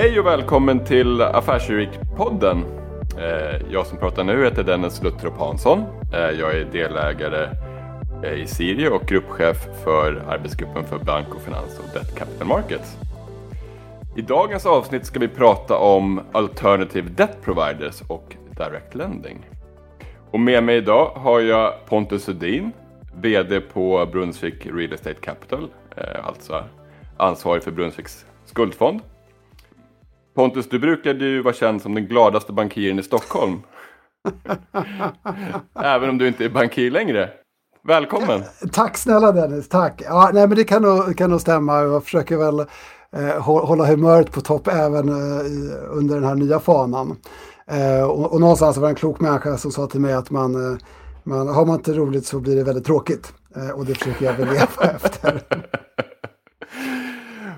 Hej och välkommen till Affärsjuridik-podden. Eh, jag som pratar nu heter Dennis Luttrop Hansson. Eh, jag är delägare eh, i Siri och gruppchef för arbetsgruppen för bank och finans och debt capital markets. I dagens avsnitt ska vi prata om alternative debt providers och direct lending. Och med mig idag har jag Pontus Sudin, VD på Brunsvik Real Estate Capital, alltså ansvarig för Brunsviks skuldfond. Pontus, du brukade ju vara känd som den gladaste bankiren i Stockholm. Även om du inte är bankir längre. Välkommen! Tack snälla Dennis, tack! Ja, nej, men det kan nog, kan nog stämma. Jag försöker väl eh, hålla humöret på topp även eh, under den här nya fanan. Eh, och, och någonstans var det en klok människa som sa till mig att man, man, har man inte roligt så blir det väldigt tråkigt. Och det försöker jag väl leva efter.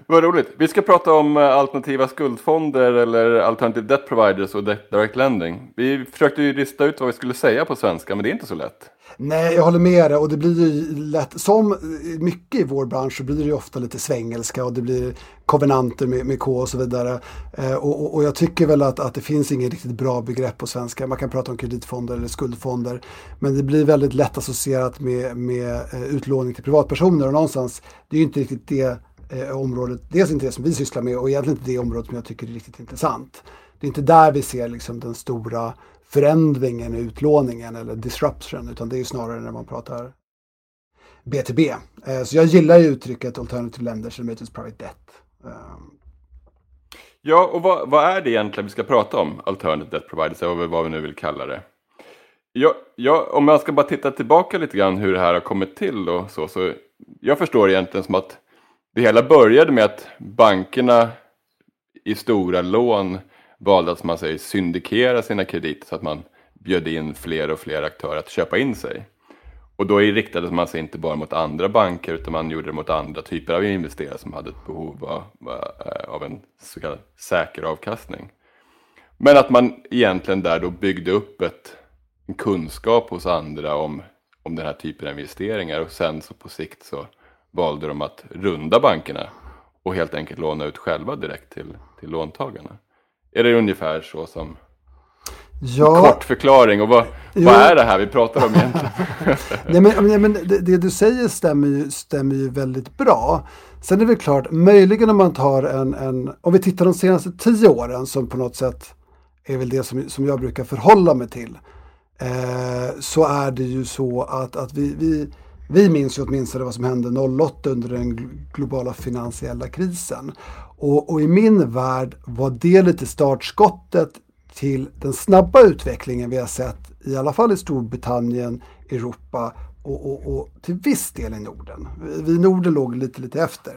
Vad roligt. Vi ska prata om eh, alternativa skuldfonder eller alternative debt providers och direct lending. Vi försökte ju lista ut vad vi skulle säga på svenska, men det är inte så lätt. Nej, jag håller med dig och det blir ju lätt, som eh, mycket i vår bransch så blir det ju ofta lite svängelska och det blir kovenanter med, med K och så vidare. Eh, och, och, jag tycker väl att, att det finns inget riktigt bra begrepp på svenska. Man kan prata om kreditfonder eller skuldfonder. Men det blir väldigt lätt associerat med, med eh, utlåning till privatpersoner och någonstans, det är ju inte riktigt det eh, området, dels inte det som vi sysslar med och egentligen inte det området som jag tycker är riktigt intressant. Det är inte där vi ser liksom den stora förändringen i utlåningen eller disruption utan det är snarare när man pratar BTB. Eh, så jag gillar ju uttrycket alternative lenders eller möjligtvis private debt. Um. Ja, och vad, vad, är det egentligen vi ska prata om? Alternative debt providers, eller vad vi nu vill kalla det. Ja, ja, om man ska bara titta tillbaka lite grann hur det här har kommit till och så, så jag förstår egentligen som att det hela började med att bankerna i stora lån valde att man säger syndikera sina krediter så att man bjöd in fler och fler aktörer att köpa in sig. Och då riktade man sig inte bara mot andra banker utan man gjorde det mot andra typer av investerare som hade ett behov av, eh, av en så kallad säker avkastning. Men att man egentligen där då byggde upp ett, en kunskap hos andra om, om den här typen av investeringar och sen så på sikt så valde de att runda bankerna och helt enkelt låna ut själva direkt till, till låntagarna. Är det ungefär så som Ja. Kort förklaring och vad, vad är det här vi pratar om egentligen? nej, men, nej, men det, det, du säger stämmer ju, stämmer ju väldigt bra. Sen är det klart, möjligen om man tar en, en, om vi tittar de senaste tio åren som på något sätt är väl det som, som jag brukar förhålla mig till. Eh, så är det ju så att, att vi, vi vi minns ju åtminstone vad som hände 08 under den globala finansiella krisen. Och, och, i min värld var det lite startskottet till den snabba utvecklingen vi har sett i alla fall i Storbritannien, Europa och, och, och till viss del i Norden. Vi i Norden låg lite, lite efter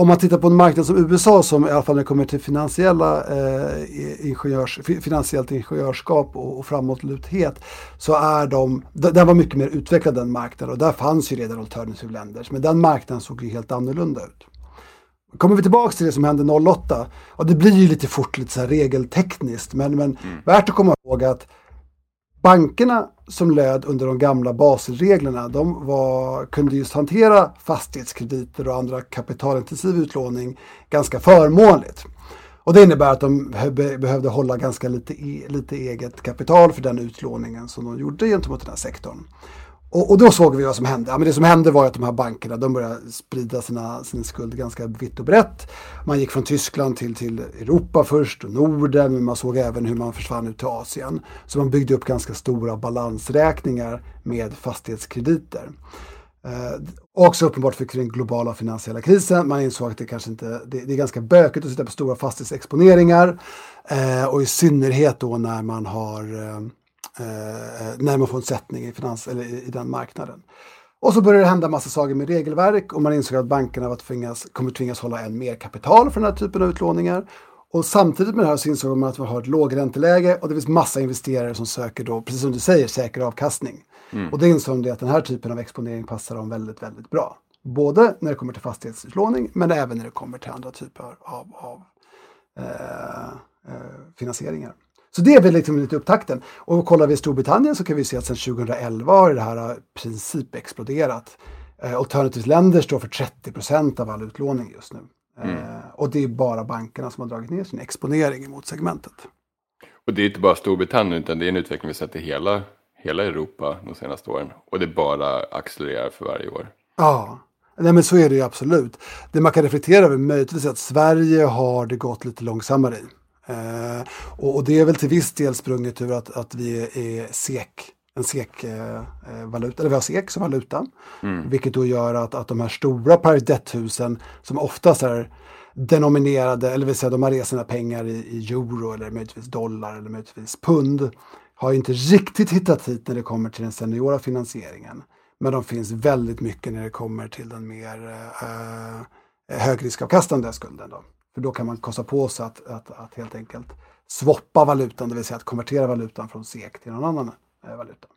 om man tittar på en marknad som USA som i alla fall när det kommer till finansiella, eh, ingenjörs, finansiellt ingenjörskap och, och framåtluthet så är de, den var mycket mer utvecklad den marknaden och där fanns ju redan alternative lenders men den marknaden såg ju helt annorlunda ut. Kommer vi tillbaka till det som hände 08, och det blir ju lite fort lite så här regeltekniskt men, men mm. värt att komma ihåg att bankerna som löd under de gamla Baselreglerna, de var, kunde just hantera fastighetskrediter och andra kapitalintensiv utlåning ganska förmånligt. Och det innebär att de behövde hålla ganska lite, e-, lite eget kapital för den utlåningen som de gjorde gentemot den här sektorn. Och, och, då såg vi vad som hände. Ja, men det som hände var att de här bankerna de började sprida sina, sin skuld ganska vitt och brett. Man gick från Tyskland till, till Europa först och Norden, men man såg även hur man försvann ut till Asien. Så man byggde upp ganska stora balansräkningar med fastighetskrediter. Eh, också uppenbart för den globala finansiella krisen. Man insåg att det kanske inte, det, det är ganska bökigt att sitta på stora fastighetsexponeringar. Eh, och i synnerhet då när man har eh, när man får en sättning i, finans, eller i, den marknaden. Och så började det hända massa saker med regelverk och man insåg att bankerna var tvingas, kommer tvingas hålla än mer kapital för den här typen av utlåningar. Och samtidigt med det här så insåg man att man har ett lågränteläge och det finns massa investerare som söker då, precis som du säger, säker avkastning. Mm. Och det insåg de att den här typen av exponering passar dem väldigt, väldigt bra. Både när det kommer till fastighetsutlåning men även när det kommer till andra typer av, av eh, eh, finansieringar. Så det är väl liksom lite upptakten. Och kollar vi Storbritannien så kan vi se att sedan 2011 har det här i princip exploderat. Eh, Alternative länder står för 30 procent av all utlåning just nu. Eh, mm. Eh, Och det är bara bankerna som har dragit ner sin exponering mot segmentet. Och det är inte bara Storbritannien utan det är en utveckling vi sett i hela, hela Europa de senaste åren. Och det bara accelererar för varje år. Ja, Nej, men så är det ju absolut. Det man kan reflektera över möjligtvis är att Sverige har det gått lite långsammare i. Eh, och, och, det är väl till viss del sprunget ur att, att vi är SEK, en SEK-valuta, eh, eller vi har SEK som valuta. Mm. Vilket då gör att, att de här stora paritetshusen som oftast är denominerade, eller vill säga de har rest sina pengar i, i euro eller möjligtvis dollar eller möjligtvis pund, har inte riktigt hittat hit när det kommer till den seniora finansieringen. Men de finns väldigt mycket när det kommer till den mer eh, högriskavkastande skulden. Då. För då kan man kosta på sig att, att, att helt enkelt swappa valutan, det vill säga att konvertera valutan från SEK till någon annan eh, valuta.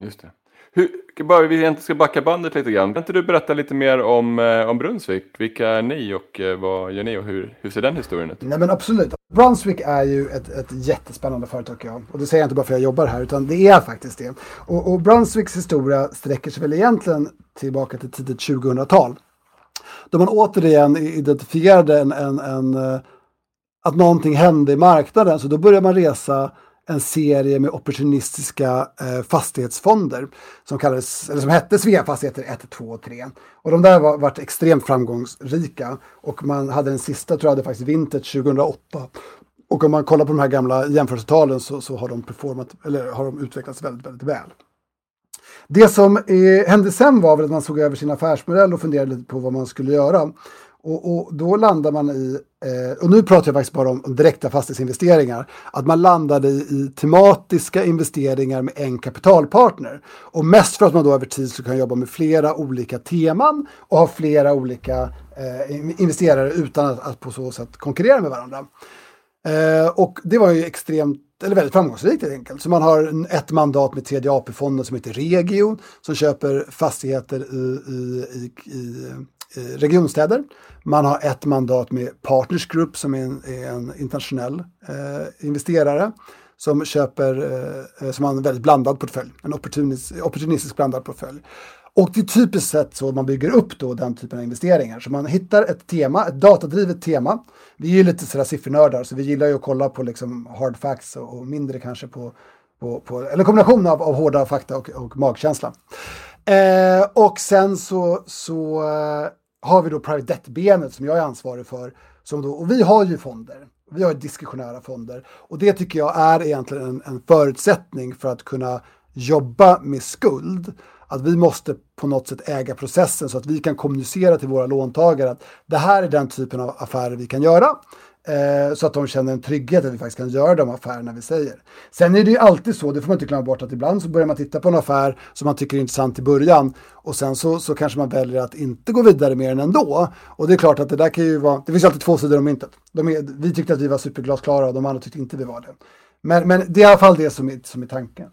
Just det. Hur, bara vi egentligen ska backa bandet lite grann. Kan inte du berätta lite mer om, eh, om Brunsvik? Vilka är ni och eh, vad gör ni och hur, hur ser den historien ut? Nej men absolut. Brunsvik är ju ett, ett jättespännande företag jag. Och det säger jag inte bara för att jag jobbar här utan det är faktiskt det. Och, och Brunsviks historia sträcker sig väl egentligen tillbaka till tidigt 2000-tal. Då man återigen identifierade en, en, en, eh, att någonting hände i marknaden så då började man resa en serie med opportunistiska eh, fastighetsfonder som, kallades, eller som hette Svea Fastigheter 1, 2 och 3. Och de där var varit extremt framgångsrika och man hade den sista, tror jag, hade faktiskt vintage 2008. Och om man kollar på de här gamla jämförelsetalen så, så har de performat, eller har de utvecklats väldigt, väldigt väl. Det som eh, hände sen var väl att man såg över sin affärsmodell och funderade lite på vad man skulle göra. Och, och, då landar man i, eh, och nu pratar jag faktiskt bara om, om direkta fastighetsinvesteringar, att man landade i, i, tematiska investeringar med en kapitalpartner. Och mest för att man då över tid ska kunna jobba med flera olika teman och ha flera olika eh, investerare utan att, att, på så sätt konkurrera med varandra. Eh, och det var ju extremt eller väldigt framgångsrikt helt enkelt. Så man har ett mandat med tredje AP-fonden som heter Regio som köper fastigheter i, i, i, i regionstäder. Man har ett mandat med Partners Group som är en, är en internationell eh, investerare som köper, eh, eh som har en väldigt blandad portfölj, en opportunistisk, opportunistisk blandad portfölj. Och det är typiskt sett så man bygger upp då den typen av investeringar. Så man hittar ett tema, ett datadrivet tema. Vi är ju lite sådär siffernördar så vi gillar ju att kolla på liksom hard facts och, och mindre kanske på, på, på, eller kombination av, av hårda fakta och, och magkänsla. Eh, och sen så, så eh, har vi då private debt-benet som jag är ansvarig för. Som då, och vi har ju fonder. Vi har diskretionära fonder och det tycker jag är egentligen en, en förutsättning för att kunna jobba med skuld att vi måste på något sätt äga processen så att vi kan kommunicera till våra låntagare att det här är den typen av affärer vi kan göra. Eh, så att de känner en trygghet att vi faktiskt kan göra de affärerna vi säger. Sen är det ju alltid så, det får man inte glömma bort, att ibland så börjar man titta på en affär som man tycker är intressant i början och sen så, så kanske man väljer att inte gå vidare med den ändå. Och det är klart att det där kan ju vara, det finns alltid två sidor om myntet. vi tyckte att vi var superglasklara och de andra tyckte inte vi var det. Men, men det är i alla fall det som är, som är tanken.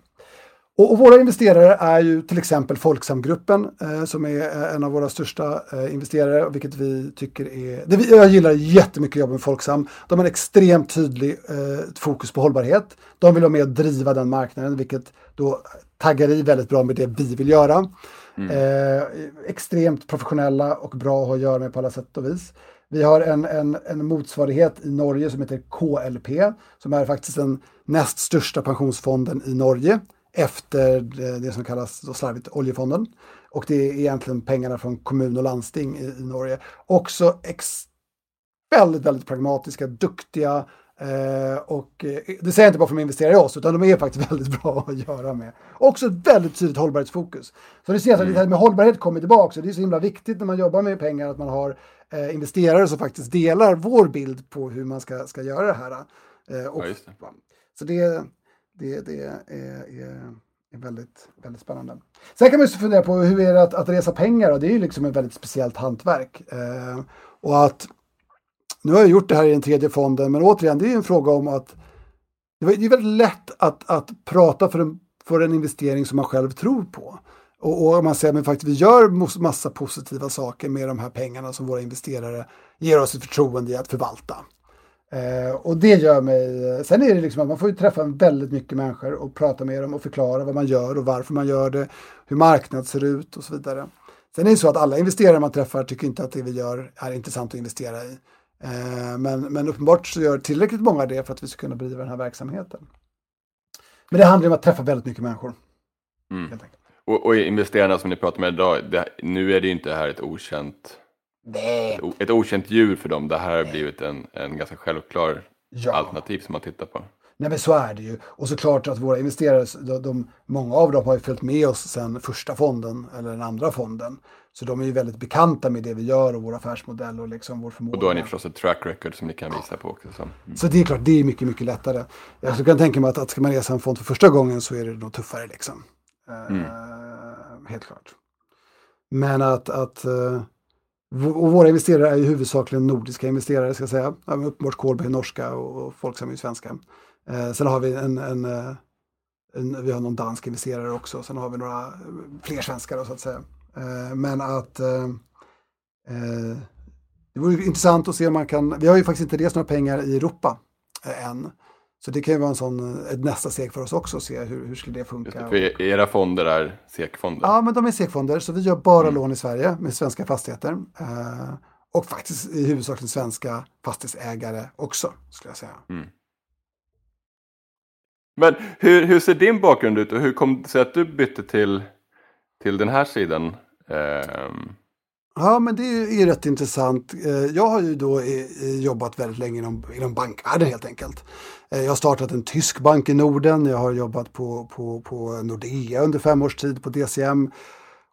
Och, och, våra investerare är ju till exempel Folksamgruppen eh, som är eh, en av våra största eh, investerare, vilket vi tycker är... Det vi, jag gillar jättemycket jobb med Folksam. De har en extremt tydlig eh, fokus på hållbarhet. De vill vara med och driva den marknaden, vilket då taggar i väldigt bra med det vi vill göra. Mm. Eh, extremt professionella och bra att ha att göra med på alla sätt och vis. Vi har en, en, en motsvarighet i Norge som heter KLP, som är faktiskt den näst största pensionsfonden i Norge efter det som kallas då slarvigt oljefonden. Och det är egentligen pengarna från kommun och landsting i, i Norge. Också väldigt, väldigt pragmatiska, duktiga eh, och eh, det säger jag inte bara för att de investerar i oss, utan de är faktiskt väldigt bra att göra med. Också ett väldigt tydligt hållbarhetsfokus. Så det ser att mm. det här med hållbarhet kommer tillbaka, och det är så himla viktigt när man jobbar med pengar att man har eh, investerare som faktiskt delar vår bild på hur man ska, ska göra det här. Eh, och, ja, det. Så det, det, det är, är, är, väldigt, väldigt spännande. Sen kan man ju fundera på hur är det att, att resa pengar? Och det är ju liksom ett väldigt speciellt hantverk. Eh, och att nu har jag gjort det här i den tredje fonden, men återigen, det är en fråga om att det är väldigt lätt att, att prata för en, för en investering som man själv tror på. Och, och man säger att faktiskt vi gör massa positiva saker med de här pengarna som våra investerare ger oss ett förtroende i att förvalta. Eh, och det gör mig... Sen är det liksom att man får träffa väldigt mycket människor och prata med dem och förklara vad man gör och varför man gör det, hur marknaden ser ut och så vidare. Sen är det så att alla investerare man träffar tycker inte att det vi gör är intressant att investera i. Eh, men, men uppenbart så gör tillräckligt många det för att vi ska kunna bedriva den här verksamheten. Men det handlar om att träffa väldigt mycket människor. Mm. Och, och investerarna som ni pratar med idag, det, nu är det ju inte här ett okänt, ett, ett, okänt djur för dem. Det här har blivit en, en ganska självklar ja. alternativ som man tittar på. Nej men så är det ju. Och såklart att våra investerare, de, de, många av dem har ju följt med oss sedan första fonden eller den andra fonden. Så de är ju väldigt bekanta med det vi gör och vår affärsmodell och liksom vår förmåga. Och då har ni förstås ett track record som ni kan visa på också. Så, mm. så det är klart, det är mycket, mycket lättare. Jag kan tänka mig att, att ska man resa en fond för första gången så är det nog tuffare liksom. Mm. Uh, helt klart. Men att, att uh, och våra investerare är ju huvudsakligen nordiska investerare, ska jag säga. Uppenbart Kolberg norska och Folksam är svenska. Eh, sen har vi en, en, eh, en, vi har någon dansk investerare också. Sen har vi några eh, fler svenskar så att säga. Eh, men att eh, eh, det vore intressant att se om man kan, vi har ju faktiskt inte rest några pengar i Europa eh, än. Så det kan ju vara en sån, ett nästa steg för oss också att se hur, hur skulle det funka. Det, för era fonder är SEK-fonder? Ja, men de är SEK-fonder. Så vi gör bara mm. lån i Sverige med svenska fastigheter. Eh, och faktiskt i huvudsak svenska fastighetsägare också, skulle jag säga. Mm. Men hur, hur ser din bakgrund ut och hur kom det sig att du bytte till, till den här sidan? Um... Ja, men det är ju rätt intressant. Eh, jag har ju då eh, eh, jobbat väldigt länge inom, inom bankvärlden helt enkelt. Jag har startat en tysk bank i Norden. Jag har jobbat på, på, på Nordea under fem års tid på DCM.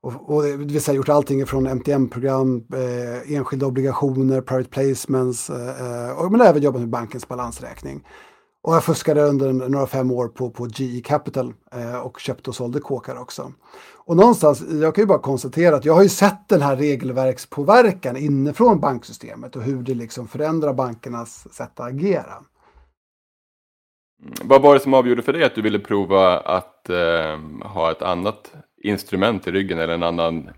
Och, och det vill säga gjort allting från MTM-program, eh, enskilda obligationer, private placements, eh, och, men även jobbat med bankens balansräkning. Och jag fuskade under några fem år på, på GE Capital eh, och köpte och sålde kåkar också. Och någonstans, jag kan ju bara konstatera att jag har ju sett den här regelverkspåverkan inifrån banksystemet och hur det liksom förändrar bankernas sätt att agera. Vad var det som avgjorde för dig att du ville prova att eh, ha ett annat instrument i ryggen eller en annan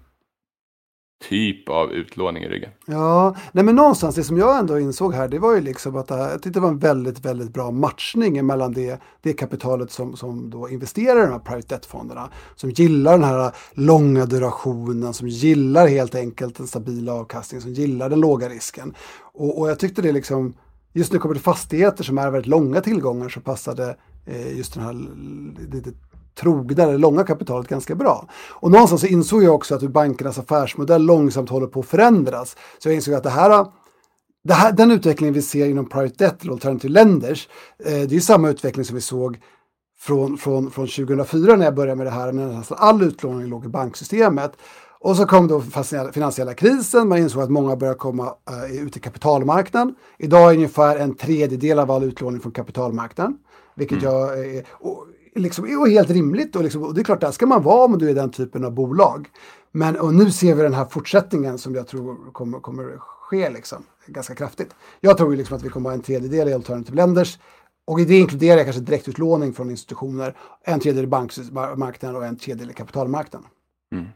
typ av utlåning i ryggen. Ja, nej men någonstans det som jag ändå insåg här det var ju liksom att eh, jag tyckte det var en väldigt, väldigt bra matchning mellan det, det kapitalet som, som då investerar i de här private debt-fonderna. Som gillar den här eh, långa durationen, som gillar helt enkelt den stabila avkastningen, som gillar den låga risken. Och, och jag tyckte det liksom, just nu kommer det fastigheter som är väldigt långa tillgångar så passade eh, just den här lite trogna, det långa kapitalet ganska bra. Och någonstans så insåg jag också att hur bankernas affärsmodell långsamt håller på att förändras. Så jag insåg att det här, här den utvecklingen vi ser inom private debt eller alternative lenders, eh, det är samma utveckling som vi såg från, från, från 2004 när jag började med det här, när nästan all utlåning låg i banksystemet. Och så kom då finansiella krisen, man insåg att många började komma uh, ut i kapitalmarknaden. Idag är ungefär en tredjedel av all utlåning från kapitalmarknaden. Vilket mm. jag, och liksom, är helt rimligt och, liksom, och det är klart, där ska man vara om du är den typen av bolag. Men och nu ser vi den här fortsättningen som jag tror kommer, kommer ske liksom, ganska kraftigt. Jag tror liksom att vi kommer ha en tredjedel i alternative lenders och det inkluderar kanske direktutlåning från institutioner, en tredjedel i bankmarknaden och en tredjedel i kapitalmarknaden. Mm.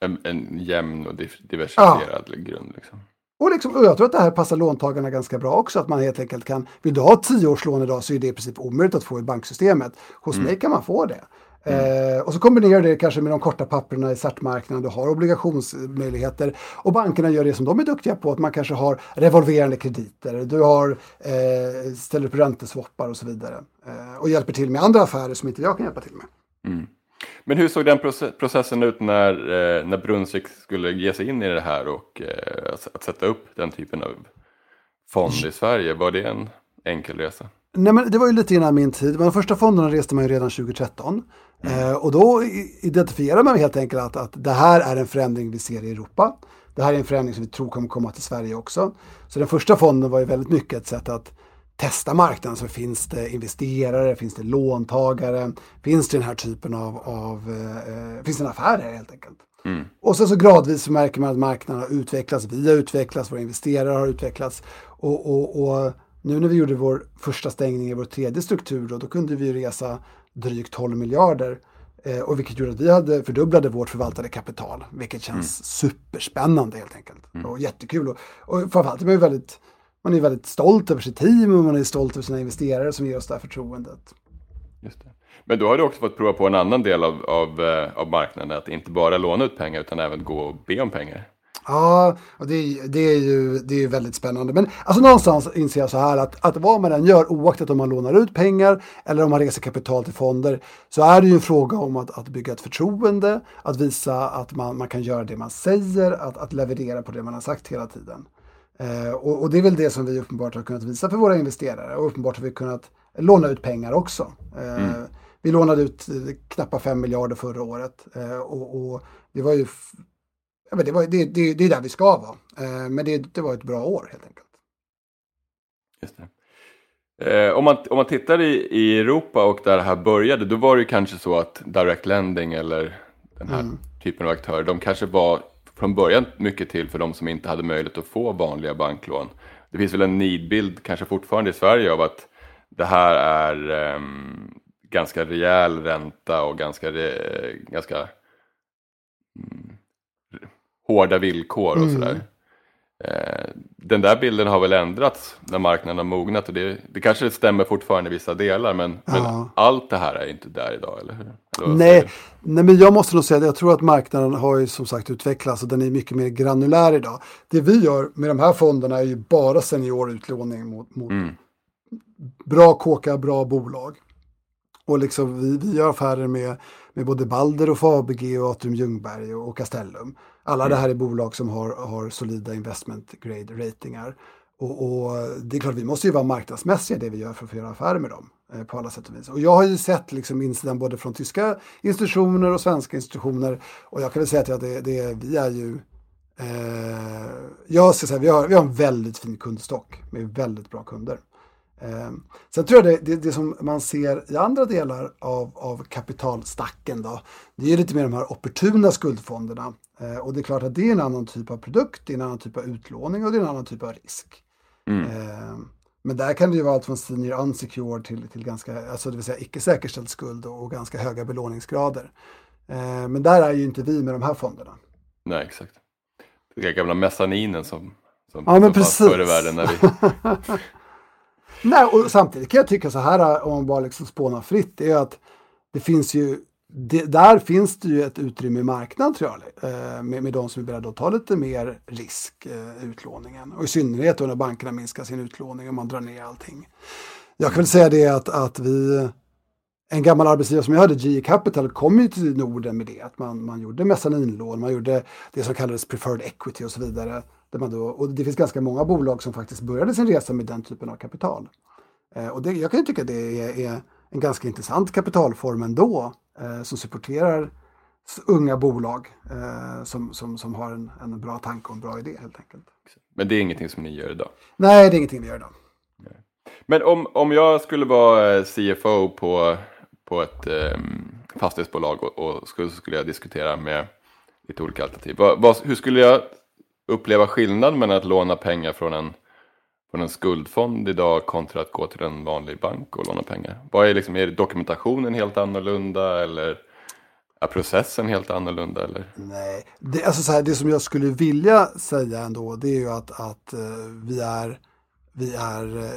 En, en jämn och diversifierad ja. grund. Liksom. Och, liksom, och jag tror att det här passar låntagarna ganska bra också. Att man helt enkelt kan, vill du ha tioårslån idag så är det i princip omöjligt att få i banksystemet. Hos mm. mig kan man få det. Mm. Eh, och så kombinerar det kanske med de korta papperna i startmarknaden. Du har obligationsmöjligheter och bankerna gör det som de är duktiga på. Att man kanske har revolverande krediter. Du har eh, ställer upp ränteswappar och så vidare. Eh, och hjälper till med andra affärer som inte jag kan hjälpa till med. Mm. Men hur såg den processen ut när, eh, när Brunsvik skulle ge sig in i det här och eh, att sätta upp den typen av fond i Sverige? Var det en enkel resa? Nej, men det var ju lite innan min tid. Men de första fonderna reste man ju redan 2013. Mm. Eh, och då identifierade man helt enkelt att, att det här är en förändring vi ser i Europa. Det här är en förändring som vi tror kommer komma till Sverige också. Så den första fonden var ju väldigt mycket ett sätt att testa marknaden så finns det investerare, finns det låntagare, finns det den här typen av, av eh, finns det en affär här helt enkelt. Mm. Och sen så gradvis så märker man att marknaden har utvecklats, vi har utvecklats, våra investerare har utvecklats och, och, och nu när vi gjorde vår första stängning i vår tredje struktur då, då kunde vi resa drygt 12 miljarder eh, och vilket gjorde att vi hade fördubblade vårt förvaltade kapital, vilket känns mm. superspännande helt enkelt mm. och jättekul och, och framförallt är man ju väldigt man är väldigt stolt över sitt team och man är stolt över sina investerare som ger oss det här förtroendet. Just det. Men då har du också fått prova på en annan del av, av, eh, av marknaden, att inte bara låna ut pengar utan även gå och be om pengar. Ja, och det, det, är ju, det är ju väldigt spännande. Men alltså någonstans inser jag så här att, att vad man än gör, oaktat om man lånar ut pengar eller om man reser kapital till fonder, så är det ju en fråga om att, att bygga ett förtroende, att visa att man, man kan göra det man säger, att, att leverera på det man har sagt hela tiden. Eh, och, och, det är väl det som vi uppenbart har kunnat visa för våra investerare och uppenbart har vi kunnat låna ut pengar också. Eh, mm. Vi lånade ut knappt 5 miljarder förra året eh, och, och det var ju ja, men det, var, det, det, det är där vi ska vara. Eh, men det, det var ett bra år helt enkelt. Just det. Eh, om, man, om man tittar i, i Europa och där det här började, då var det kanske så att direct lending eller den här mm. typen av aktörer, de kanske var från början mycket till för de som inte hade möjlighet att få vanliga banklån. Det finns väl en nidbild, kanske fortfarande i Sverige, av att det här är um, ganska rejäl ränta och ganska, re, ganska um, hårda villkor och mm. sådär. Eh, den där bilden har väl ändrats när marknaden har mognat och det, det kanske stämmer fortfarande i vissa delar men, ja. men allt det här är inte där idag, eller hur? Eller nej, nej, men jag måste nog säga att jag tror att marknaden har ju som sagt utvecklats och den är mycket mer granulär idag. Det vi gör med de här fonderna är ju bara seniorutlåning mot, mot mm. bra kåkar, bra bolag. Och liksom vi, vi gör affärer med, med både Balder och Fabege och Atrium Ljungberg och, och Castellum. Alla mm. det här är bolag som har, har solida investment grade ratingar. Och, och, det är klart, vi måste ju vara marknadsmässiga det vi gör för att få göra affärer med dem eh, på alla sätt och vis. Och jag har ju sett liksom insidan både från tyska institutioner och svenska institutioner och jag kan väl säga att det, det, vi är ju eh, jag ska säga, vi har, vi har en väldigt fin kundstock med väldigt bra kunder. Eh, sen tror jag det, det, det, som man ser i andra delar av, av kapitalstacken då, det är lite mer de här opportuna skuldfonderna. Eh, och det är klart att det är en annan typ av produkt, det är en annan typ av utlåning och det är en annan typ av risk. Mm. Eh, men där kan det ju vara allt från senior unsecured till, till ganska, alltså det vill säga icke säkerställd skuld och, och ganska höga belåningsgrader. Eh, men där är ju inte vi med de här fonderna. Nej, exakt. Den gamla mezzaninen som, som, ja, men som precis. förr i världen. När vi... Nej, och samtidigt kan jag tycka så här eh, om man bara liksom spånar fritt, det är att det finns ju det, där finns det ju ett utrymme i marknaden tror jag, eh, med, med de som är beredda att ta lite mer risk, i utlåningen. Och i synnerhet då när bankerna minskar sin utlåning och man drar ner allting. Jag kan väl säga det att, att vi, en gammal arbetsgivare som jag hade, GE Capital, kom ju till Norden med det. Att man, man gjorde mezzaninlån, man gjorde det som kallades preferred equity och så vidare. Där man då, och det finns ganska många bolag som faktiskt började sin resa med den typen av kapital. Eh, och det, jag kan ju tycka det är, är en ganska intressant kapitalform ändå eh, som supporterar unga bolag eh, som, som, som har en, en bra tanke och en bra idé helt enkelt. Men det är ingenting som ni gör idag? Nej, det är ingenting vi gör idag. Men om, om jag skulle vara eh, CFO på, på ett eh, fastighetsbolag och, och skulle, skulle jag diskutera med lite olika alternativ. Vad, vad, hur skulle jag uppleva skillnad mellan att låna pengar från en från en skuldfond idag kontra att gå till en vanlig bank och låna pengar? Vad är, liksom, är dokumentationen helt annorlunda eller är processen helt annorlunda? Eller? Nej, det, alltså så här, det som jag skulle vilja säga ändå det är ju att, att eh, vi är, vi är uh,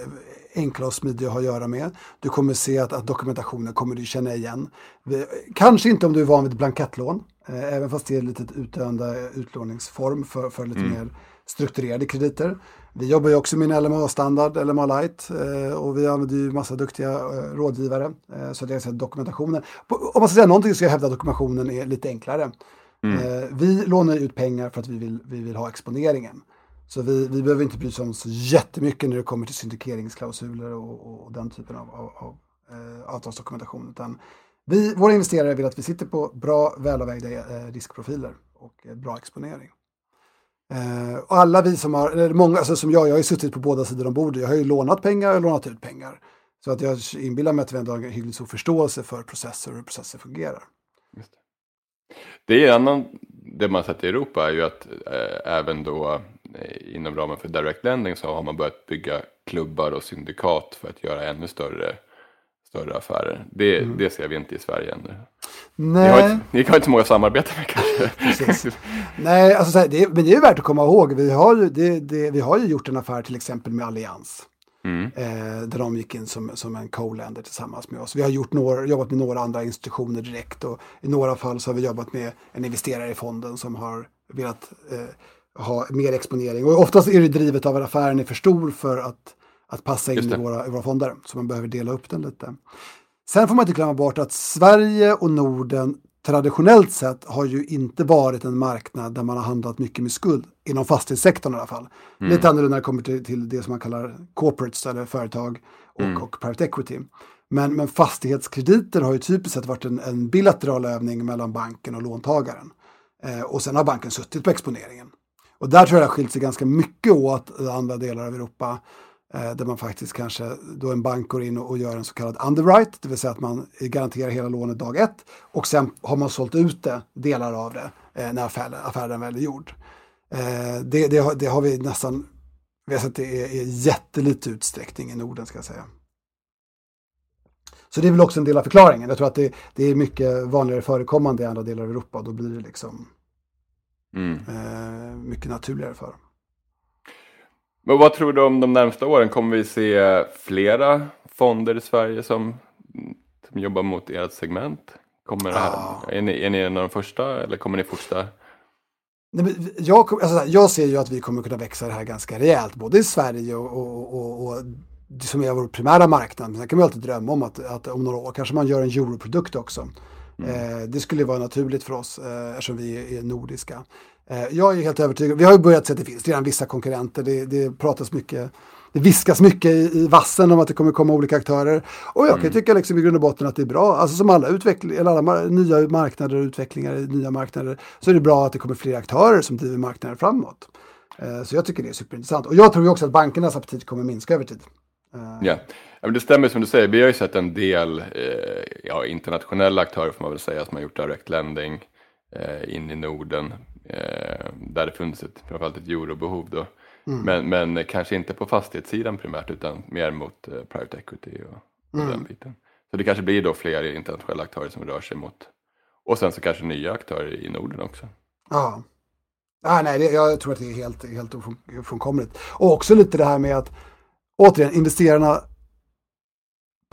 enkla och smidiga att ha att göra med. Du kommer se att, att dokumentationen kommer du känna igen. Vi, kanske inte om du är van vid blankettlån, uh, även fast det är lite utdöende utlåningsform för, för lite mm. mer strukturerade krediter. Vi jobbar ju också med en LMA-standard, LMA Light, eh, och vi använder ju massa duktiga eh, rådgivare. Eh, så det är dokumentationen. Om man ska säga någonting ska jag hävda att dokumentationen är lite enklare. Mm. Vi lånar ut pengar för att vi vill, vi vill ha exponeringen. Så vi, vi behöver inte bry oss om så jättemycket när det kommer till syndikeringsklausuler och, och den typen av, av, av eh, avtalsdokumentation. Utan vi, våra investerare vill att vi sitter på bra, välavvägda eh, riskprofiler och eh, bra exponering. Eh, och alla vi som har, eller många, alltså som jag, jag har ju suttit på båda sidor om bordet. Jag har ju lånat pengar och lånat ut pengar. Så att jag inbillar mig att vi ändå har en hyggligt stor förståelse för processer och hur processer fungerar. Just det. det är annan, det man sett i Europa är ju att eh, även då inom ramen för direct lending så har man börjat bygga klubbar och syndikat för att göra ännu större större affärer. Det, mm. det ser vi inte i Sverige ännu. Nej. Ni har inte, ni har inte många samarbeten med kanske? Nej, alltså, det, men det är värt att komma ihåg. Vi har ju, det, det, vi har ju gjort en affär till exempel med Allians. Mm. Eh, där de gick in som, som en co-lender tillsammans med oss. Vi har gjort några, jobbat med några andra institutioner direkt och i några fall så har vi jobbat med en investerare i fonden som har velat eh, ha mer exponering. Och oftast är det drivet av att affären är för stor för att, att passa in i våra, i våra fonder. Så man behöver dela upp den lite. Sen får man inte glömma bort att Sverige och Norden traditionellt sett har ju inte varit en marknad där man har handlat mycket med skuld, inom fastighetssektorn i alla fall. Mm. Lite annorlunda när det kommer till, till, det som man kallar corporates eller företag och, mm. och private equity. Men, men fastighetskrediter har ju typiskt sett varit en, en bilateral övning mellan banken och låntagaren. Eh, och sen har banken suttit på exponeringen. Och där tror jag det har skilt sig ganska mycket åt andra delar av Europa. Eh, där man faktiskt kanske, då en bank går in och, gör en så kallad underwrite, det vill säga att man garanterar hela lånet dag ett. Och sen har man sålt ut det, delar av det, eh, när affären, affären väl är gjord. Eh, det, det, har, det, har vi nästan, vi har sett det i, är jättelite utsträckning i Norden ska jag säga. Så det är väl också en del av förklaringen. Jag tror att det, det är mycket vanligare förekommande i andra delar av Europa. Då blir det liksom mm. eh, mycket naturligare för dem. Men vad tror du om de närmsta åren? Kommer vi se flera fonder i Sverige som, som jobbar mot ert segment? Kommer det här, är, ni, är ni en av de första eller kommer ni fortsätta? Nej, jag, alltså, jag ser ju att vi kommer kunna växa det här ganska rejält, både i Sverige och, och, och, och som är vår primära marknad. Men sen kan man alltid drömma om att, att om några år kanske man gör en europrodukt också. Mm. Eh, det skulle vara naturligt för oss eh, eftersom vi är nordiska. Eh, jag är helt övertygad, vi har ju börjat se att det finns redan vissa konkurrenter, det, det pratas mycket det viskas mycket i, vassen om att det kommer komma olika aktörer. Och jag kan mm. tycka liksom i grund och botten att det är bra. Alltså som alla, utveckling, eller alla nya marknader och utvecklingar i nya marknader så är det bra att det kommer fler aktörer som driver marknaden framåt. Så jag tycker det är superintressant. Och jag tror också att bankernas aptit kommer minska över tid. Ja, men det stämmer som du säger. Vi har ju sett en del eh, ja, internationella aktörer får man väl säga som har gjort direct lending eh, in i Norden eh, där det funnits ett, framförallt ett eurobehov då. Mm. Men, men kanske inte på fastighetssidan primärt utan mer mot eh, private equity och, och mm. den biten. Så det kanske blir då fler internationella aktörer som rör sig mot och sen så kanske nya aktörer i Norden också. Ja. Ah, nej, jag tror att det är helt, helt ofrånkomligt. Och också lite det här med att återigen, investerarna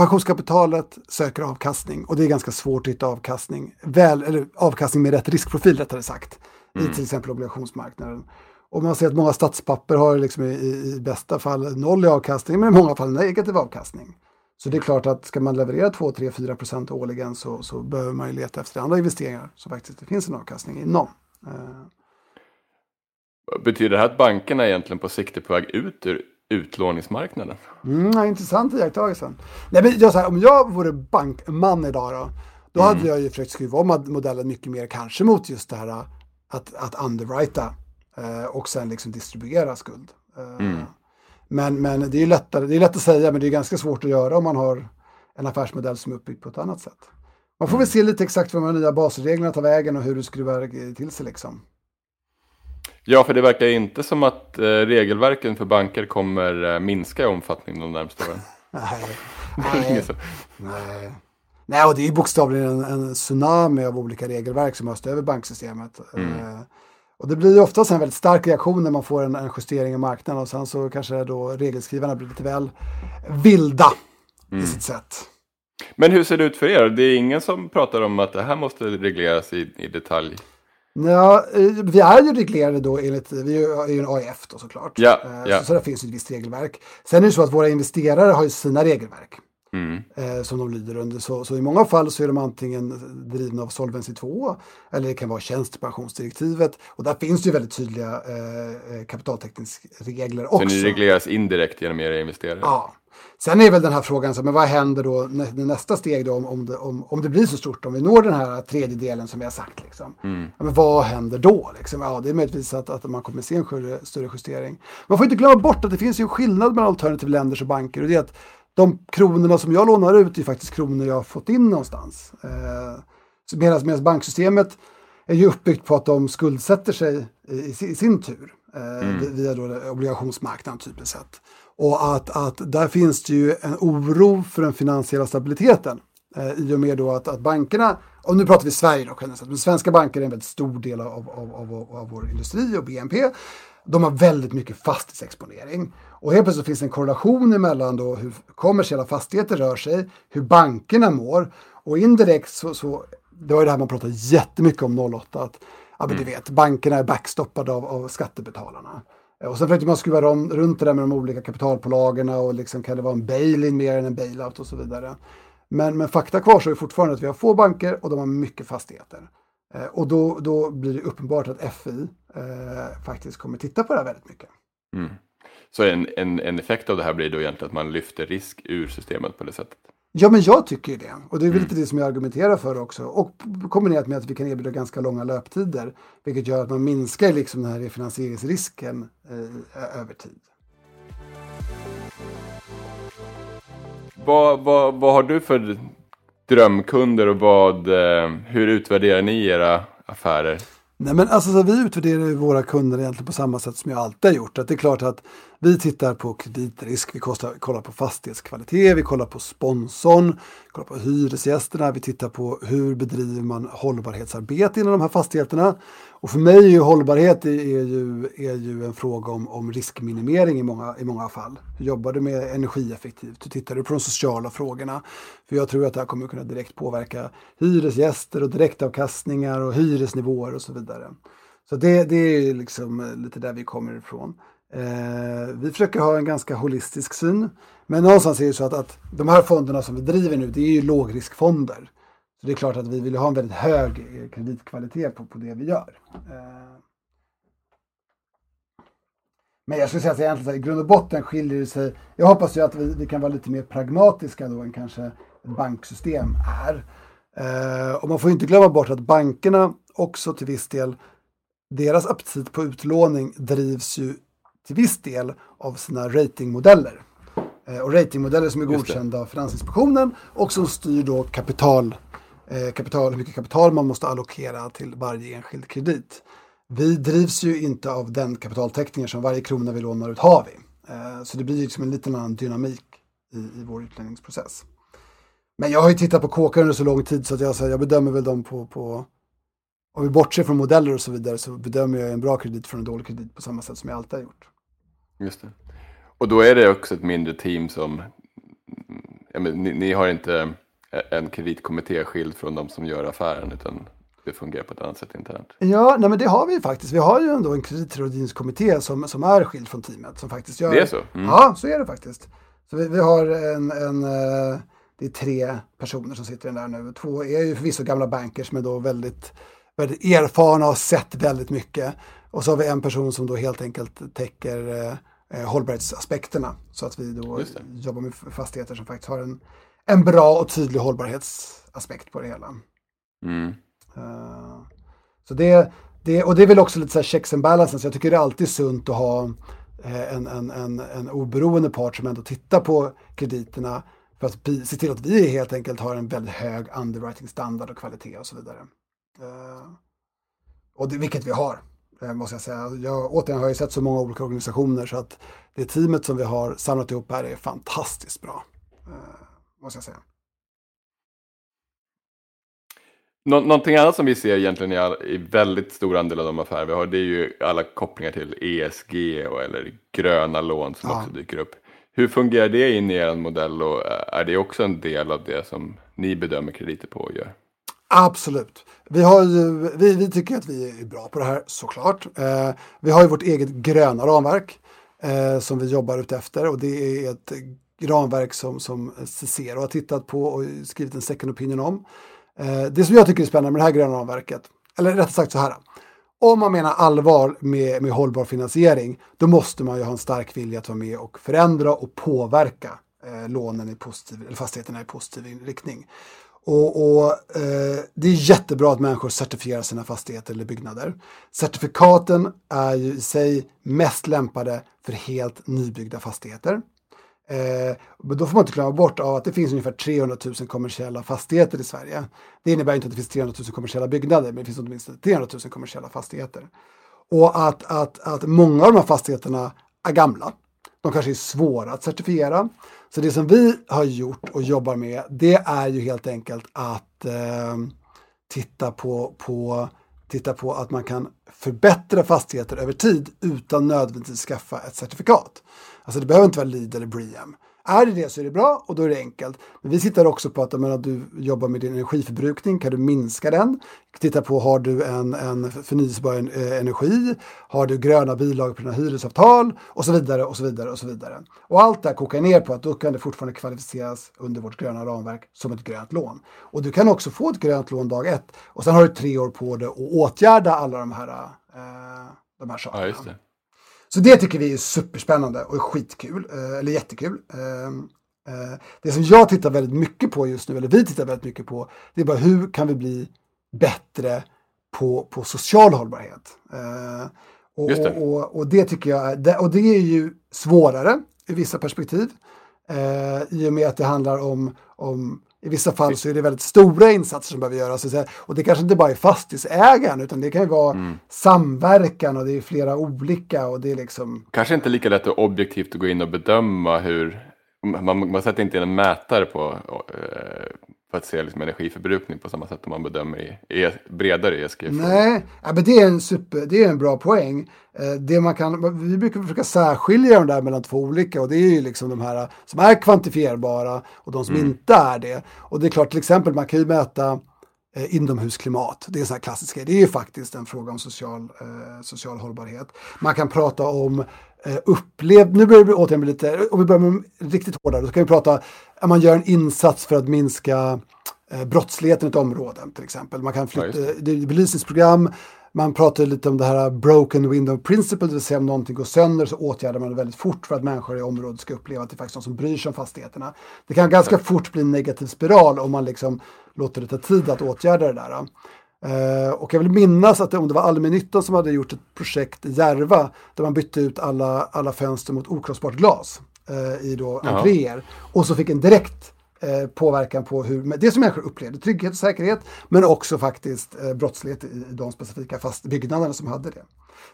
Pensionskapitalet söker avkastning och det är ganska svårt att hitta avkastning, väl, eller avkastning med rätt riskprofil rättare sagt, mm. i till exempel obligationsmarknaden. Och man ser att många statspapper har liksom i, i bästa fall noll i avkastning, men i många fall negativ avkastning. Så det är klart att ska man leverera 2, 3, 4 procent årligen så, så behöver man ju leta efter andra investeringar som faktiskt det finns en avkastning inom. Eh. Betyder det här att bankerna egentligen på sikt är på väg ut ur utlåningsmarknaden. Mm, ja, intressant iakttagelse. Nej, men jag, så här, om jag vore bankman idag då, då mm. hade jag ju försökt skruva om modellen mycket mer kanske mot just det här att, att underwrita eh, och sen liksom distribuera skuld. Eh, mm. men, men det är lättare, det är lätt att säga men det är ganska svårt att göra om man har en affärsmodell som är uppbyggd på ett annat sätt. Man får väl se lite exakt vad de nya basreglerna tar vägen och hur du skruvar till sig liksom. Ja, för det verkar inte som att eh, regelverken för banker kommer eh, minska i omfattning de närmaste åren. nej, nej, nej. nej, och det är bokstavligen en, en tsunami av olika regelverk som öst över banksystemet. Mm. Eh, och det blir ju oftast en väldigt stark reaktion när man får en, en justering i marknaden och sen så kanske då regelskrivarna blir lite väl vilda mm. i sitt sätt. Men hur ser det ut för er? Det är ingen som pratar om att det här måste regleras i, i detalj? Ja, eh, vi är ju reglerade då enligt, vi är ju en AIF då såklart. Ja, eh, ja. Så, så det finns ett visst regelverk. Sen är det så att våra investerare har ju sina regelverk. Mm. Eh, som de lyder under. Så, så, i många fall så är de antingen drivna av Solvency 2 eller det kan vara tjänstepensionsdirektivet. Och där finns det ju väldigt tydliga eh, kapitaltäckningsregler också. Så ni regleras indirekt genom era investerare? Ja, Sen är väl den här frågan, så, men vad händer då nästa steg då om, om, det, om, om det blir så stort, om vi når den här tredjedelen som vi har sagt. Liksom. Mm. Ja, men vad händer då? Liksom? Ja, det är möjligtvis att, att man kommer se en större, större justering. Man får inte glömma bort att det finns en skillnad mellan alternative länders och banker och det är att de kronorna som jag lånar ut är faktiskt kronor jag har fått in någonstans. Eh, Medan banksystemet är ju uppbyggt på att de skuldsätter sig i, i sin tur eh, mm. via då obligationsmarknaden typiskt sett. Och att, att där finns det ju en oro för den finansiella stabiliteten. Eh, I och med då att, att bankerna, och nu pratar vi Sverige då generellt men svenska banker är en väldigt stor del av, av, av, av vår industri och BNP. De har väldigt mycket fastighetsexponering. Och helt plötsligt finns det en korrelation mellan då hur kommersiella fastigheter rör sig, hur bankerna mår och indirekt så, så det var ju det här man pratade jättemycket om 08, att ja men mm. du vet, bankerna är backstoppade av, av skattebetalarna. Eh, och sen försökte man skruva om, runt det där med de olika kapitalpålagorna och liksom kan det vara en bail-in mer än en bail-out och så vidare. Men, men fakta kvarstår fortfarande att vi har få banker och de har mycket fastigheter. Eh, och då, då blir det uppenbart att FI eh, faktiskt kommer titta på det här väldigt mycket. Mm. Så en, en, en effekt av det här blir då egentligen att man lyfter risk ur systemet på det sättet? Ja, men jag tycker det. Och det är väl mm. lite det som jag argumenterar för också. Och kombinerat med att vi kan erbjuda ganska långa löptider. Vilket gör att man minskar liksom den här refinansieringsrisken eh, över tid. Vad, vad, vad har du för drömkunder och vad, eh, hur utvärderar ni era affärer? Nej, men alltså, så vi utvärderar ju våra kunder egentligen på samma sätt som jag alltid har gjort. Att det är klart att vi tittar på kreditrisk, vi kostar, kollar på fastighetskvalitet, vi kollar på sponsorn, kollar på hyresgästerna, vi tittar på hur bedriver man hållbarhetsarbete inom de här fastigheterna. Och för mig är ju hållbarhet är ju, är ju en fråga om, om riskminimering i många, i många fall. Hur jobbar du med energieffektivt? Hur tittar du på de sociala frågorna? För jag tror att det här kommer kunna direkt påverka hyresgäster och direktavkastningar och hyresnivåer och så vidare. Så det, det är liksom eh, lite där vi kommer ifrån. Eh, vi försöker ha en ganska holistisk syn. Men någonstans är det så att, att de här fonderna som vi driver nu, det är ju lågriskfonder. Så det är klart att vi vill ha en väldigt hög eh, kreditkvalitet på, på det vi gör. Eh, men jag skulle säga att egentligen, i grund och botten skiljer det sig. Jag hoppas ju att vi, vi kan vara lite mer pragmatiska då än kanske ett banksystem är. Eh, och man får inte glömma bort att bankerna också till viss del, deras aptit på utlåning drivs ju till viss del av sina ratingmodeller. och ratingmodeller som är godkända av Finansinspektionen och som styr då kapital Eh, kapital, hur mycket kapital man måste allokera till varje enskild kredit. Vi drivs ju inte av den kapitaltäckningen som varje krona vi lånar ut har vi. Eh, så det blir liksom en liten annan dynamik i, i vår utlänningsprocess. Men jag har ju tittat på kåkar under så lång tid så att jag, så jag bedömer väl dem på, på om vi bortser från modeller och så vidare så bedömer jag en bra kredit från en dålig kredit på samma sätt som jag alltid har gjort. Just det. Och då är det också ett mindre team som, ja, men, ni, ni har inte en kreditkommitté skild från de som gör affären utan det fungerar på ett annat sätt internt. Ja, nej, men det har vi faktiskt. Vi har ju ändå en kreditrådgivningskommitté som, som är skild från teamet. Som faktiskt gör... Det är så? Mm. Ja, så är det faktiskt. Så vi, vi har en, en, eh, det är tre personer som sitter i den där nu. Två är ju förvisso gamla bankers men då väldigt, väldigt erfarna och sett väldigt mycket. Och så har vi en person som då helt enkelt täcker eh, eh hållbarhetsaspekterna. Så att vi då jobbar med fastigheter som faktiskt har en en bra och tydlig hållbarhetsaspekt på det hela. Mm. Uh, så det, det, och det är väl också lite så här checks and balances. Jag tycker det är alltid sunt att ha eh, en, en, en, en oberoende part som ändå tittar på krediterna för att se till att vi helt enkelt har en väldigt hög underwriting standard och kvalitet och så vidare. Uh, och det, vilket vi har, måste jag säga. Jag, återigen har jag sett så många olika organisationer så att det teamet som vi har samlat ihop här är fantastiskt bra. Uh, måste jag säga. Nå någonting annat som vi ser egentligen i, all, i väldigt stor andel av de affärer vi har det är ju alla kopplingar till ESG och, eller gröna lån som ja. också dyker upp. Hur fungerar det in i er modell och är det också en del av det som ni bedömer krediter på och gör? Absolut. Vi, har ju, vi, vi tycker att vi är bra på det här såklart. Eh, vi har ju vårt eget gröna ramverk eh, som vi jobbar ut efter och det är ett ramverk som, som Cicero har tittat på och skrivit en second opinion om. Eh, det som jag tycker är spännande med det här gröna ramverket, eller rättare sagt så här. Om man menar allvar med, med hållbar finansiering, då måste man ju ha en stark vilja att vara med och förändra och påverka eh, lånen i positiv, eller fastigheterna i positiv riktning. Och, och eh, Det är jättebra att människor certifierar sina fastigheter eller byggnader. Certifikaten är ju i sig mest lämpade för helt nybyggda fastigheter. Eh, men då får man inte glömma bort att det finns ungefär 300 000 kommersiella fastigheter i Sverige. Det innebär inte att det finns 300 000 kommersiella byggnader, men det finns åtminstone 300 000 kommersiella fastigheter. Och att, att, att många av de här fastigheterna är gamla. De kanske är svåra att certifiera. Så det som vi har gjort och jobbar med, det är ju helt enkelt att eh, titta på, på titta på att man kan förbättra fastigheter över tid utan nödvändigtvis skaffa ett certifikat. Alltså det behöver inte vara lead eller Briam. Är det det så är det bra och då är det enkelt. Men vi tittar också på att menar, du jobbar med din energiförbrukning, kan du minska den? Titta på, har du en, en förnyelsebar eh, energi? Har du gröna bilagor på dina hyresavtal? Och så vidare och så vidare och så vidare. Och allt det här kokar ner på att då kan det fortfarande kvalificeras under vårt gröna ramverk som ett grönt lån. Och du kan också få ett grönt lån dag ett och sen har du tre år på dig att åtgärda alla de här, eh, de här sakerna. Ja, så det tycker vi är superspännande och skitkul, eh, eller jättekul. Ehm, eh, det som jag tittar väldigt mycket på just nu, eller vi tittar väldigt mycket på, det är bara hur kan vi bli bättre på, på social hållbarhet. Eh, och, det. Och, och, det tycker jag, och det är ju svårare i vissa perspektiv. I och med att det handlar om, om i vissa fall så är det väldigt stora insatser som behöver göras. Och det kanske inte bara är fastighetsägaren utan det kan ju vara mm. samverkan och det är flera olika. Och det är liksom... Kanske inte lika lätt att objektivt gå in och bedöma hur man, man sätter inte in en mätare på eh, för att se liksom energiförbrukning på samma sätt som man bedömer i, i bredare ESG. Nej, ja, men det är en, super, det är en bra poäng. Eh, det man kan, vi brukar försöka särskilja de där mellan två olika och det är ju liksom de här som är kvantifierbara och de som mm. inte är det. Och det är klart, till exempel man kan ju mäta eh, inomhusklimat. Det är sån här klassisk grej. Det är ju faktiskt en fråga om social, eh, social hållbarhet. Man kan prata om eh, upplevd, nu börjar det återigen bli lite, om vi börjar med riktigt hårdare, så kan vi prata, att man gör en insats för att minska eh, brottsligheten i ett område till exempel. Man kan flytta, ja, det är belysningsprogram, man pratar lite om det här broken window principle, det vill säga om någonting går sönder så åtgärdar man det väldigt fort för att människor i området ska uppleva att det är faktiskt någon som bryr sig om fastigheterna. Det kan ganska fort bli en negativ spiral om man liksom låter det ta tid att åtgärda det där. Uh, och jag vill minnas att det, om det var Allmännyttan som hade gjort ett projekt i Järva där man bytte ut alla, alla fönster mot okrossbart glas uh, i då entréer. Och så fick en direkt uh, påverkan på hur det som människor upplevde, trygghet och säkerhet, men också faktiskt brottslighet i de specifika fast byggnaderna som hade det.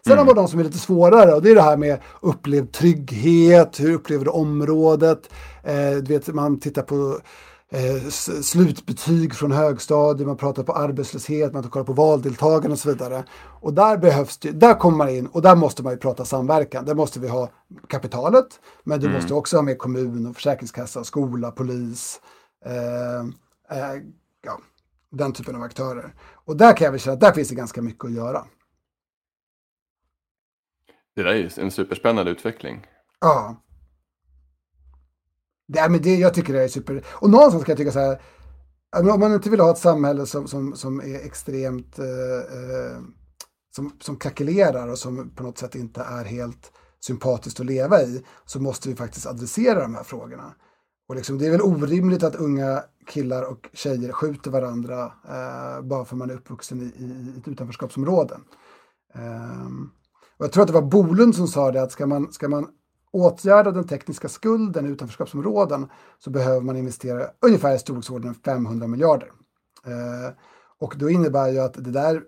Sen mm. har vi de som är lite svårare och det är det här med upplevd trygghet, hur upplever du området? du vet, man tittar på eh, slutbetyg från högstadiet, man pratar på arbetslöshet, man kollar på valdeltagande och så vidare. Och där behövs det, där kommer man in och där måste man ju prata samverkan. Där måste vi ha kapitalet, men du mm. måste också ha med kommun och försäkringskassa, skola, polis, eh, eh, ja, den typen av aktörer. Och där kan jag väl känna att där finns det ganska mycket att göra. Det där är en superspännande utveckling. Ja. Det, men det, jag tycker det är super. Och någonstans kan jag tycka så här. Om man inte vill ha ett samhälle som, som, som är extremt eh, eh, som, som krackelerar och som på något sätt inte är helt sympatiskt att leva i så måste vi faktiskt adressera de här frågorna. Och liksom, det är väl orimligt att unga killar och tjejer skjuter varandra eh, bara för att man är uppvuxen i, i ett utanförskapsområde. Eh, och jag tror att det var Bolund som sa det att ska man, ska man åtgärda den tekniska skulden i utanförskapsområden så behöver man investera ungefär i storleksordningen 500 miljarder. Eh, och då innebär ju att det där,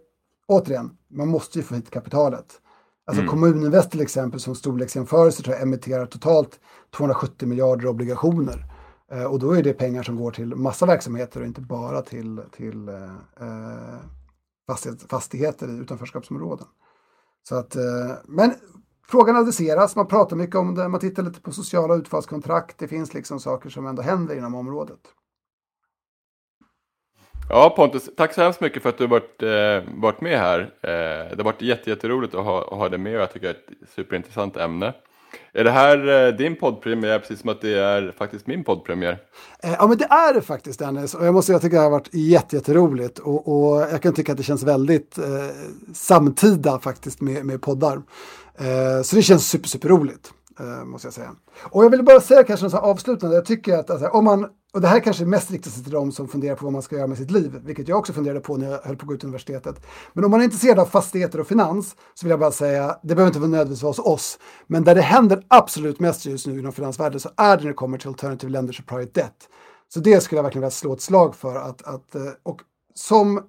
återigen, man måste ju få hit kapitalet. Alltså mm. Kommuninvest till exempel som storleksjämförelse tror jag emitterar totalt 270 miljarder obligationer. Eh, och då är det pengar som går till massa verksamheter och inte bara till, till eh, eh fastigheter i utanförskapsområden. Så att, men Frågan adresseras, man pratar mycket om det, man tittar lite på sociala utfallskontrakt. Det finns liksom saker som ändå händer inom området. Ja Pontus, tack så hemskt mycket för att du varit, eh, varit med här. Eh, det har varit jätteroligt att ha, att ha dig med och jag tycker det är ett superintressant ämne. Är det här eh, din poddpremiär precis som att det är faktiskt min poddpremiär? Eh, ja men det är det faktiskt Dennis och jag måste säga att det har varit jätteroligt och, och jag kan tycka att det känns väldigt eh, samtida faktiskt med, med poddar. Eh, så det känns super, super roligt. Eh, måste jag säga. Och jag vill bara säga kanske något avslutande. Jag tycker att alltså, om man, och det här kanske mest riktar sig till de som funderar på vad man ska göra med sitt liv, vilket jag också funderade på när jag höll på att gå ut universitetet. Men om man är intresserad av fastigheter och finans så vill jag bara säga, det behöver inte vara nödvändigtvis vara hos oss, men där det händer absolut mest just nu inom finansvärlden så är det när det kommer till alternative lenders och private debt. Så det skulle jag verkligen vilja slå ett slag för att, att eh, och som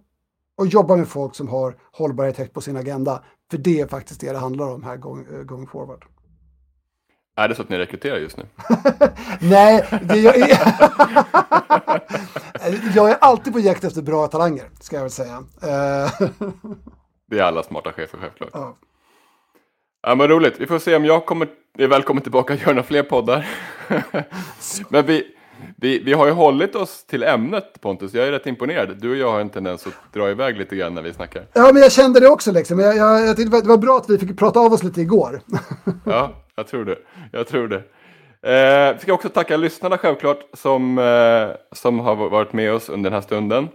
och jobba med folk som har hållbarhet högt på sin agenda. För det är faktiskt det det handlar om här going, uh, going forward. Är det så att ni rekryterar just nu? Nej, det, jag, är, jag är alltid på jakt efter bra talanger, ska jag väl säga. det är alla smarta chefer självklart. Ja. Ja, men roligt. Vi får se om jag kommer, är välkommen tillbaka och göra några fler poddar. men vi, vi, vi har ju hållit oss till ämnet Pontus. Jag är rätt imponerad. Du och jag har en tendens att dra iväg lite grann när vi snackar. Ja, men jag kände det också liksom. Jag, jag, jag tyckte det var bra att vi fick prata av oss lite igår. ja, jag tror det. Jag tror det. Eh, vi ska också tacka lyssnarna självklart som, eh, som har varit med oss under den här stunden.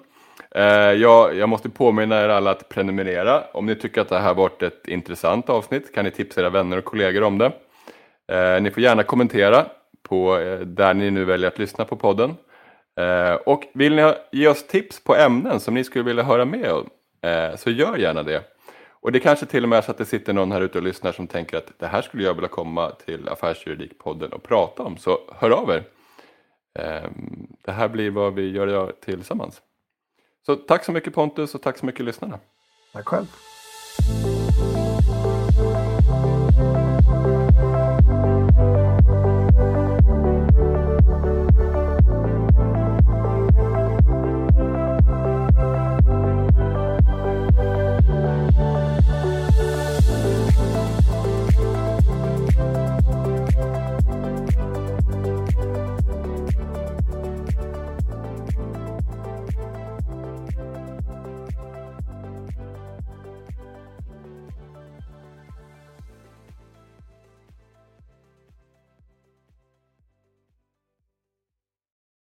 Eh, jag, jag, måste påminna er alla att prenumerera. Om ni tycker att det här varit ett intressant avsnitt kan ni tipsa era vänner och kollegor om det. Eh, ni får gärna kommentera på eh, där ni nu väljer att lyssna på podden. Eh, och vill ni ge oss tips på ämnen som ni skulle vilja höra med om eh, så gör gärna det. Och det kanske till och med är så att det sitter någon här ute och lyssnar som tänker att det här skulle jag vilja komma till Affärsjuridikpodden och prata om. Så hör av er. Det här blir vad vi gör tillsammans. Så tack så mycket Pontus och tack så mycket lyssnarna. Tack själv.